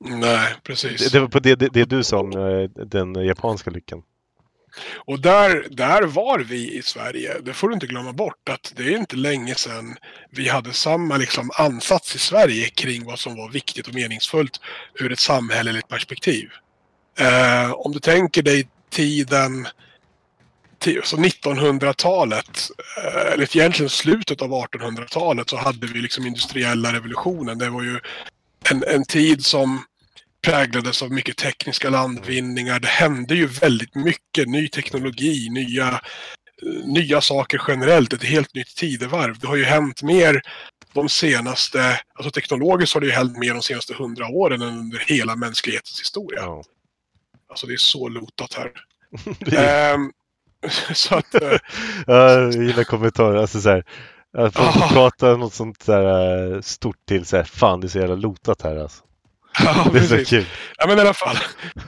Nej, precis. Det, det var på det, det, det du sa om eh, den japanska lyckan. Och där, där var vi i Sverige. Det får du inte glömma bort att det är inte länge sedan vi hade samma liksom, ansats i Sverige kring vad som var viktigt och meningsfullt ur ett samhälleligt perspektiv. Eh, om du tänker dig tiden så alltså 1900-talet, eh, eller egentligen slutet av 1800-talet, så hade vi liksom industriella revolutionen. Det var ju en, en tid som präglades av mycket tekniska landvinningar. Det hände ju väldigt mycket ny teknologi, nya nya saker generellt, ett helt nytt tidevarv. Det har ju hänt mer de senaste, alltså teknologiskt har det ju hänt mer de senaste hundra åren än under hela mänsklighetens historia. Ja. Alltså det är så lotat här. <laughs> Ehm, <laughs> så att, Ja, jag gillar kommentarer. Alltså så här, att folk Ah. pratar något sånt där eh, stort till så här, fan det är så jävla lotat här alltså. Ja, <laughs> precis. Ja, men i alla fall.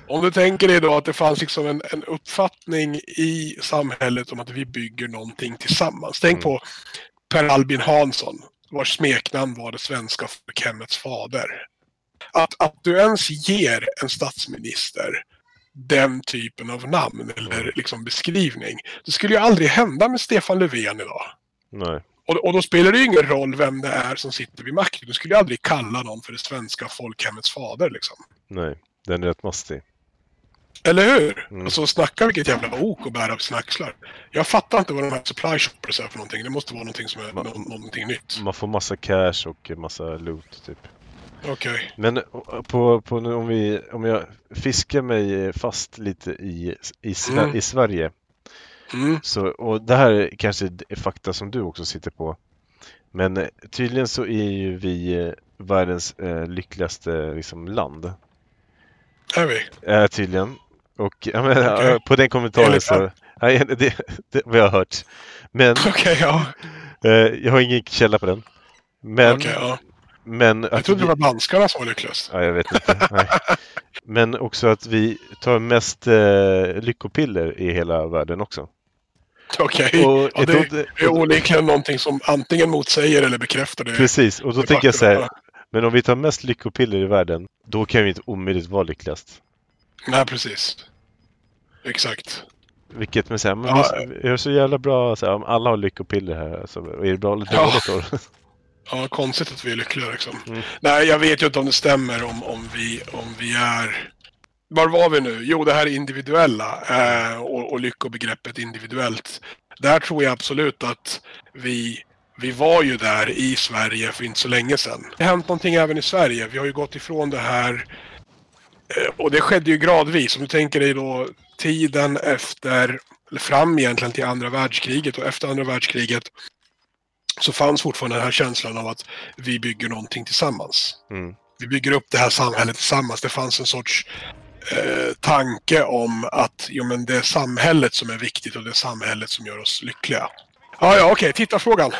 Om du tänker dig då att det fanns liksom en, en uppfattning i samhället om att vi bygger någonting tillsammans. Tänk Mm. på Per Albin Hansson, vars smeknamn var det svenska folkhemmets fader. Att, att du ens ger en statsminister den typen av namn eller liksom beskrivning. Det skulle ju aldrig hända med Stefan Löfven idag. Nej. Och, och då spelar det ju ingen roll vem det är som sitter vid makten. Du skulle ju aldrig kalla någon för det svenska folkhemmets fader. Liksom. Nej, den är rätt mastig. Eller hur? Mm. Alltså snacka vilket jävla ok att bära på sina axlar. Jag fattar inte vad de här supply shoppers är för någonting. Det måste vara någonting som är Ma- nå- någonting nytt. Man får massa cash och massa loot typ. Okej. Men eh, på, på om, vi, om jag fiskar mig fast lite i, i, Sver- Mm. i Sverige. Mm. Så, och det här är kanske är fakta som du också sitter på. Men eh, tydligen så är ju vi eh, världens eh, lyckligaste liksom, land. Är vi? Eh, tydligen. Och ja, men, eh, på den kommentaren så... Nej, <laughs> det, det vad jag har hört. Men Okej, ja. <laughs> eh, jag har ingen källa på den. Men, Okej, ja. men Jag trodde det vi- var danskarna som var lyckligast. Ja, jag vet inte. <laughs> Men också att vi tar mest eh, lyckopiller i hela världen också. Okej. Och Ja, det är onekligen någonting som antingen motsäger eller bekräftar det. Precis, och då tänker jag så här. Men om vi tar mest lyckopiller i världen, då kan vi inte omöjligt vara lyckligast. Nej, precis. Exakt. Vilket med så men Ja, vi, har så jävla bra, så här, om alla har lyckopiller här, alltså, är det bra eller Ja. dåligt då? <laughs> Ja, konstigt att vi är lyckliga liksom. Mm. Nej, jag vet ju inte om det stämmer om, om, vi, om vi är... Var var vi nu? Jo, det här individuella eh, och, och lyckobegreppet individuellt. Där tror jag absolut att vi, vi var ju där i Sverige för inte så länge sedan. Det har hänt någonting även i Sverige. Vi har ju gått ifrån det här eh, och det skedde ju gradvis. Om du tänker dig då tiden efter, eller fram egentligen till andra världskriget och efter andra världskriget så fanns fortfarande den här känslan av att vi bygger någonting tillsammans. Mm. Vi bygger upp det här samhället tillsammans. Det fanns en sorts eh, tanke om att jo, men det är samhället som är viktigt och det är samhället som gör oss lyckliga. Ja, ja, okej. Tittarfrågan.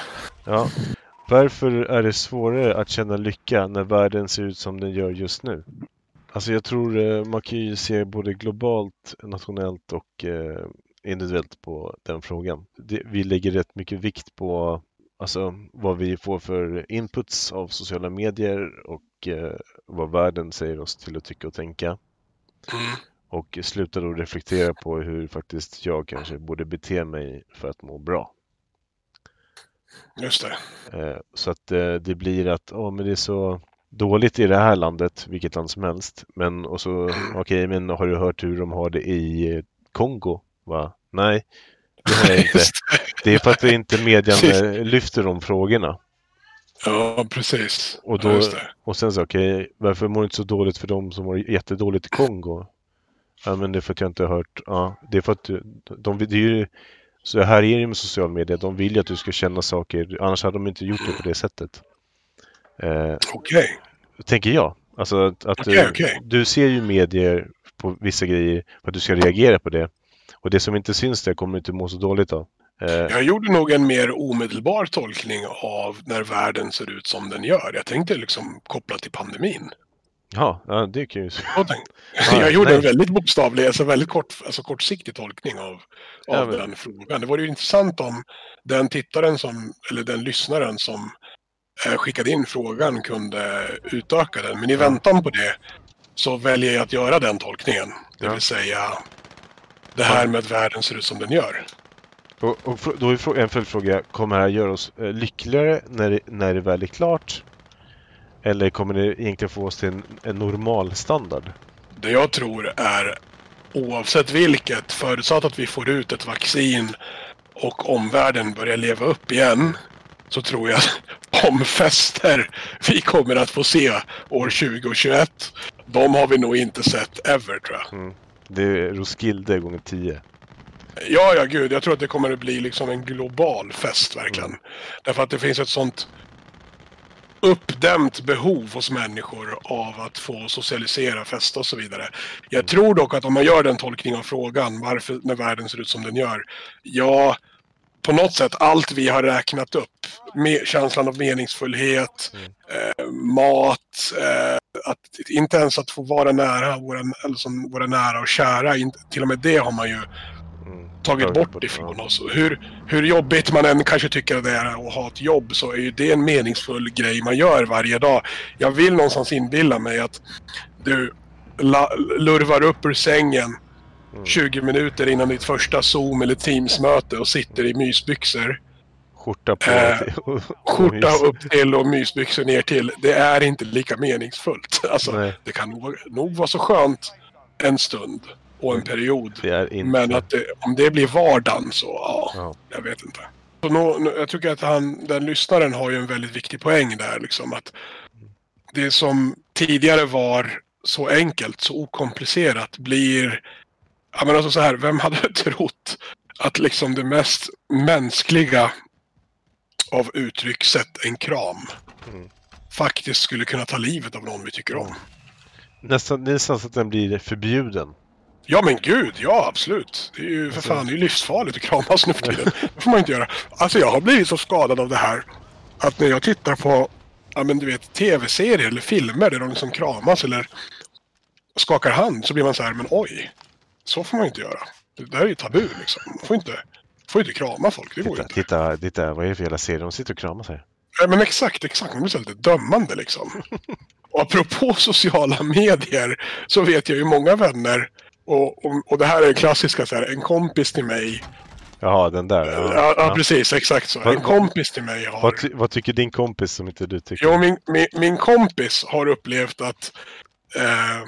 Ja. Varför är det svårare att känna lycka när världen ser ut som den gör just nu? Alltså jag tror eh, man kan ju se både globalt, nationellt och eh, individuellt på den frågan. Det, vi lägger rätt mycket vikt på alltså, vad vi får för inputs av sociala medier och eh, vad världen säger oss till att tycka och tänka. Mm. Och slutar då reflektera på hur faktiskt jag kanske borde bete mig för att må bra. Just det. Eh, Så att eh, det blir att oh, men det är så dåligt i det här landet, vilket land som helst. Men och så, <clears throat> okej, men har du hört hur de har det i eh, Kongo? Va? Nej, det har jag inte. <laughs> Det. Är för att inte median <laughs> eh, lyfter de frågorna. Ja, precis. Och då- Ja. Och sen så, okej, varför mår det inte så dåligt för de som mår jättedåligt i Kongo? Ja, men det är för att jag inte har hört. Ja, det är för att du- de, det är ju, så här är det med social media. De vill ju att du ska känna saker, annars hade de inte gjort det på det sättet. Eh, Okej. tänker jag. Alltså att, att Okej, du, okej. du ser ju medier på vissa grejer för att du ska reagera på det. Och det som inte syns där kommer du inte må så dåligt av. Eh, Jag gjorde nog en mer omedelbar tolkning av när världen ser ut som den gör. Jag tänkte liksom kopplat till pandemin. ja, ja, det kan ju... <laughs> Så tänkte. Ja, jag gjorde nej. en väldigt bokstavlig, alltså väldigt kort, alltså kortsiktig tolkning av, Ja, av men- den frågan. Det vore ju intressant om den tittaren som, eller den lyssnaren som eh, skickade in frågan kunde utöka den. Men i väntan på det så väljer jag att göra den tolkningen. Det Ja. vill säga det här med att världen ser ut som den gör. Och, och då är en följdfråga, kommer det här göra oss eh, lyckligare när det, när det väl är klart? Eller kommer det egentligen få oss till en, en normal standard? Det jag tror är oavsett vilket, förutsatt att vi får ut ett vaccin och omvärlden börjar leva upp igen, så tror jag att de fester vi kommer att få se år 2021, de har vi nog inte sett ever tror jag. Det är Roskilde gånger 10. Ja, ja, gud. Jag tror att det kommer att bli liksom en global fest, verkligen. Mm. Därför att det finns ett sånt uppdämt behov hos människor av att få socialisera, festa och så vidare. Jag mm. tror dock att om man gör den tolkningen av frågan, varför när världen ser ut som den gör, ja, på något sätt allt vi har räknat upp, med, känslan av meningsfullhet, mm. eh, mat, eh, att inte ens att få vara nära våra, som våra nära och kära, inte, till och med det har man ju tagit bort ifrån oss. Hur, hur jobbigt man än kanske tycker det är att ha ett jobb så är ju det en meningsfull grej man gör varje dag. Jag vill någonstans inbilla mig att du lurvar upp ur sängen mm. 20 minuter innan ditt första Zoom eller Teams-möte och sitter i mysbyxor. Skjorta på eh, Skjorta upp till och mysbyxor ner till. Det är inte lika meningsfullt. <laughs> Alltså, det kan nog, nog vara så skönt en stund på en period. Inte... Men att det, om det blir vardagen så, ja, ja. jag vet inte. Så nu, jag tycker att han, den lyssnaren har ju en väldigt viktig poäng där. Liksom, att det som tidigare var så enkelt, så okomplicerat blir... Ja, men alltså så här, vem hade <laughs> trott att liksom det mest mänskliga av uttryckssätt, en kram, mm. faktiskt skulle kunna ta livet av någon vi tycker om. Nästan, nästan så att den blir förbjuden. Ja men gud, ja absolut. Det är ju för fan det är livsfarligt att kramas nu för tiden. Det får man inte göra. Alltså jag har blivit så skadad av det här att när jag tittar på ja, men du vet, tv-serier eller filmer där de liksom kramas eller skakar hand så blir man så här, men oj. Så får man inte göra. Det där är ju tabu liksom. Man får inte, får inte krama folk. Det går titta, inte. Titta, titta, vad är det för jävla serie? De sitter och kramar sig. Ja, men exakt, exakt. Man blir så lite dömande liksom. <laughs> Och apropå sociala medier så vet jag ju många vänner och, och, och, det här är klassiska, så här, en kompis till mig. Jaha, den där. Ja, ja, ja. precis, exakt så. En kompis till mig har... Vad, vad, tycker din kompis som inte du tycker? Jo, min, min, min kompis har upplevt att eh,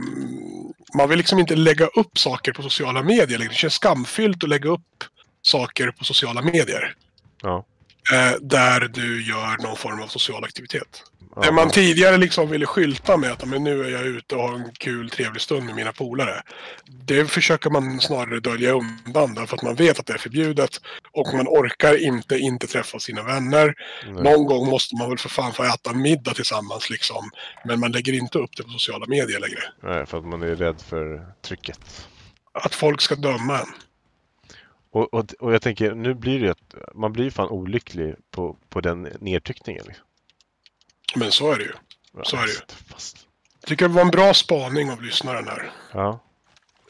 man vill liksom inte lägga upp saker på sociala medier Det känns skamfyllt att lägga upp saker på sociala medier. Ja. Eh, där du gör någon form av social aktivitet. Där man tidigare liksom ville skylta med att men nu är jag ute och har en kul trevlig stund med mina polare. Det försöker man snarare dölja undan därför att man vet att det är förbjudet och man orkar inte inte träffa sina vänner. Nej. Någon gång måste man väl för fan få äta middag tillsammans liksom. Men man lägger inte upp det på sociala medier längre. Nej, för att man är rädd för trycket. Att folk ska döma en. Och, och, och jag tänker, nu blir det att man blir fan olycklig på, på den nedtryckningen. Liksom. Men så är det ju. Så är det ju. Jag tycker det var en bra spaning av lyssnaren här. Ja.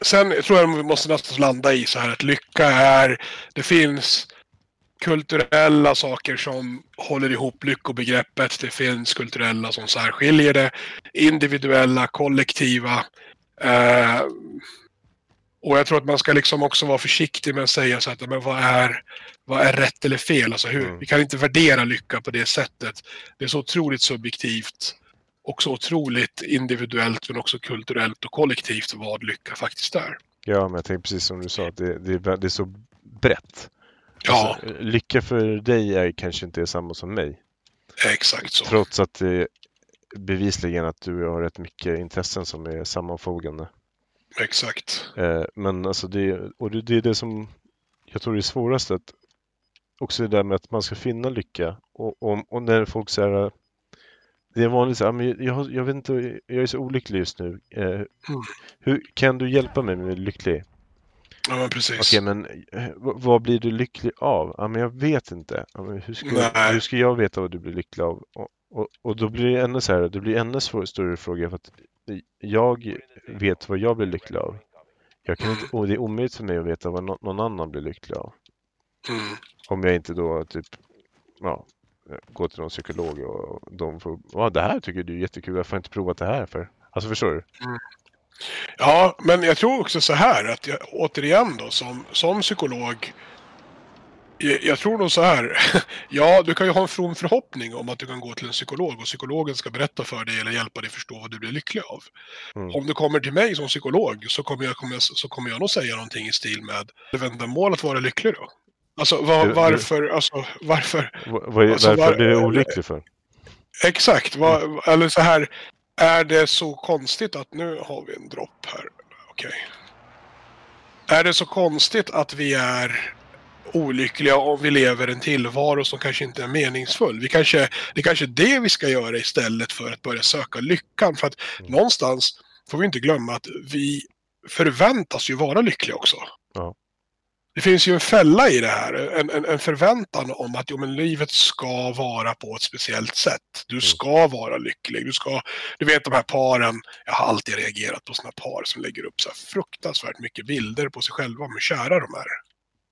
Sen jag tror jag vi måste nästan landa i så här att lycka är... Det finns kulturella saker som håller ihop lyckobegreppet. Det finns kulturella som särskiljer det. Individuella, kollektiva. Eh, och jag tror att man ska liksom också vara försiktig med att säga så att men vad är, vad är rätt eller fel? Alltså hur, mm. Vi kan inte värdera lycka på det sättet. Det är så otroligt subjektivt och så otroligt individuellt men också kulturellt och kollektivt vad lycka faktiskt är. Ja, men jag tänker precis som du sa, det, det, det är så brett. Ja. Alltså, lycka för dig är kanske inte samma som mig. Exakt så. Trots att det bevisligen att du har rätt mycket intressen som är sammanfogande. Exakt. Eh, men alltså det, och det, det är det som jag tror är svårast att också det där med att man ska finna lycka och, och, och när folk säger det är vanligt så här, men jag, jag vet inte, jag är så olycklig just nu. Eh, mm. hur Kan du hjälpa mig med lycklig? Ja, men precis. Okej, men eh, vad blir du lycklig av? Ja, men jag vet inte. Ja, men hur, ska, hur ska jag veta vad du blir lycklig av? Och, och, och då blir det ännu så här, det blir ännu större fråga för att jag vet vad jag blir lycklig av. Jag kan inte, och det är omöjligt för mig att veta vad någon annan blir lycklig av. Mm. Om jag inte då typ ja, går till någon psykolog och de får, ja det här tycker du är jättekul, jag får inte provat det här för. Alltså förstår du? Mm. Ja, men jag tror också så här att jag, återigen då som, som psykolog jag tror nog så här. <laughs> Ja, du kan ju ha en from förhoppning om att du kan gå till en psykolog och psykologen ska berätta för dig eller hjälpa dig förstå vad du blir lycklig av. Mm. Om du kommer till mig som psykolog så kommer, jag, så kommer jag nog säga någonting i stil med vända mål att vara lycklig då. Alltså var, varför, alltså varför? Var, alltså, varför var, du är olycklig för? Exakt, var, mm. eller så här. Är det så konstigt att nu har vi en dropp här? Okej. Okay. är det så konstigt att vi är olyckliga om vi lever en tillvaro som kanske inte är meningsfull? Vi kanske, det är kanske är det vi ska göra istället för att börja söka lyckan. För att Mm. någonstans får vi inte glömma att vi förväntas ju vara lyckliga också. Ja. Det finns ju en fälla i det här, en, en, en förväntan om att jo, men livet ska vara på ett speciellt sätt. Du ska vara lycklig. Du, ska, du vet de här paren, jag har alltid reagerat på sådana par som lägger upp så här fruktansvärt mycket bilder på sig själva, hur kära de är.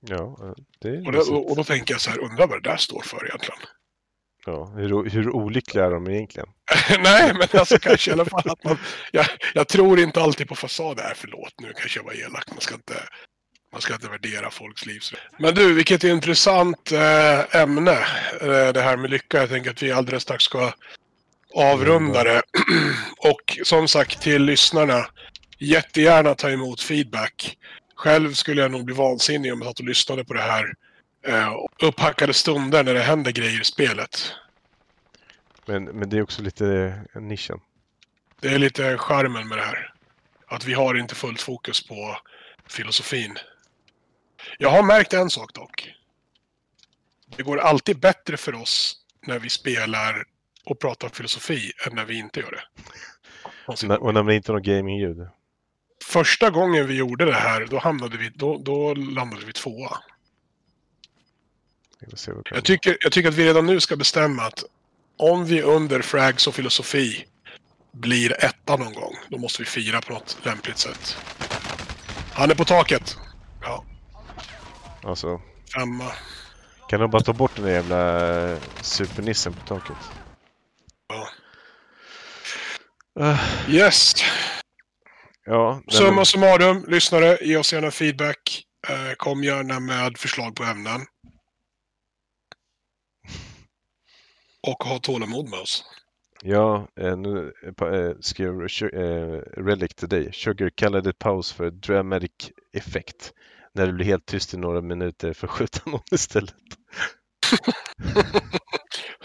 Ja, eh, det är Och, det, och, och då tänker jag så här, undrar vad det där står för egentligen. ja, hur, hur olyckliga är de egentligen? <laughs> Nej, men alltså kanske i alla fall att man... Jag, jag tror inte alltid på fasad. Nej, förlåt, nu kanske jag var elak. Man ska inte, man ska inte värdera folks liv. Men du, vilket intressant eh, ämne. Eh, det här med lycka. Jag tänker att vi alldeles strax ska avrunda det. <clears throat> Och som sagt till lyssnarna. Jättegärna ta emot feedback. Själv skulle jag nog bli vansinnig om jag satt och lyssnade på det här. Eh, upphackade stunder när det händer grejer i spelet. Men, men det är också lite nischen. Det är lite charmen med det här. Att vi har inte fullt fokus på filosofin. Jag har märkt en sak dock. Det går alltid bättre för oss när vi spelar och pratar filosofi än när vi inte gör det. När- Och när man inte har något gaming-ljud. Första gången vi gjorde det här, då, hamnade vi, då, då landade vi tvåa. Jag tycker, jag tycker att vi redan nu ska bestämma att om vi under Frags och filosofi blir etta någon gång, då måste vi fira på något lämpligt sätt. Han är på taket. Ja. Alltså, femma. kan de bara ta bort den där jävla eh, supernissen på taket? Ja. Uh, Yes. Ja, nej, men- Summa summarum, lyssnare, ge oss gärna feedback. Eh, kom gärna med förslag på ämnen. Och ha tålamod med oss. Ja, eh, nu eh, skrev Relic till dig. Sugar kallade paus för dramatic effect. När det blir helt tyst i några minuter för skjuta <laughs> någon istället. <laughs>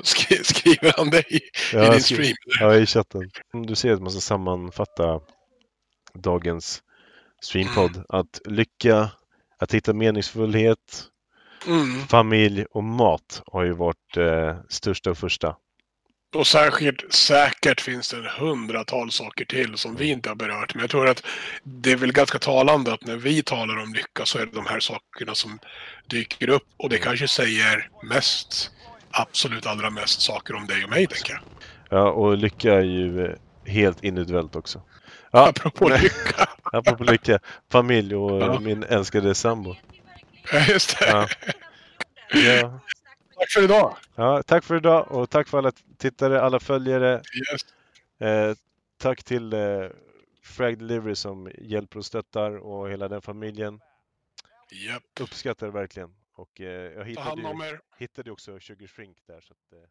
Skri- skriver han det i, i Ja, din jag skrev- stream? Ja, i chatten. Du ser att man ska sammanfatta dagens streampod. Att lycka, att hitta meningsfullhet, Mm. familj och mat har ju varit eh, största och första. Och särskilt, säkert finns det en hundratal saker till som vi inte har berört. Men jag tror att det är väl ganska talande att när vi talar om lycka så är det de här sakerna som dyker upp. Och det kanske säger mest, absolut allra mest saker om dig och mig, tänker jag. Ja, och lycka är ju eh, helt individuellt också. Ja, Apropå lycka. <laughs> apropå lycka, familj och Ja. min älskade sambo. Ja, Just det. Ja. Ja. Tack för idag. Ja, tack för idag och tack för alla tittare, alla följare. Yes. Eh, tack till eh, Frag Delivery som hjälper och stöttar och hela den familjen. Japp. Uppskattar det verkligen. Och eh, jag Ta hittade ju, hittade också Sugar Shrink där så att, eh,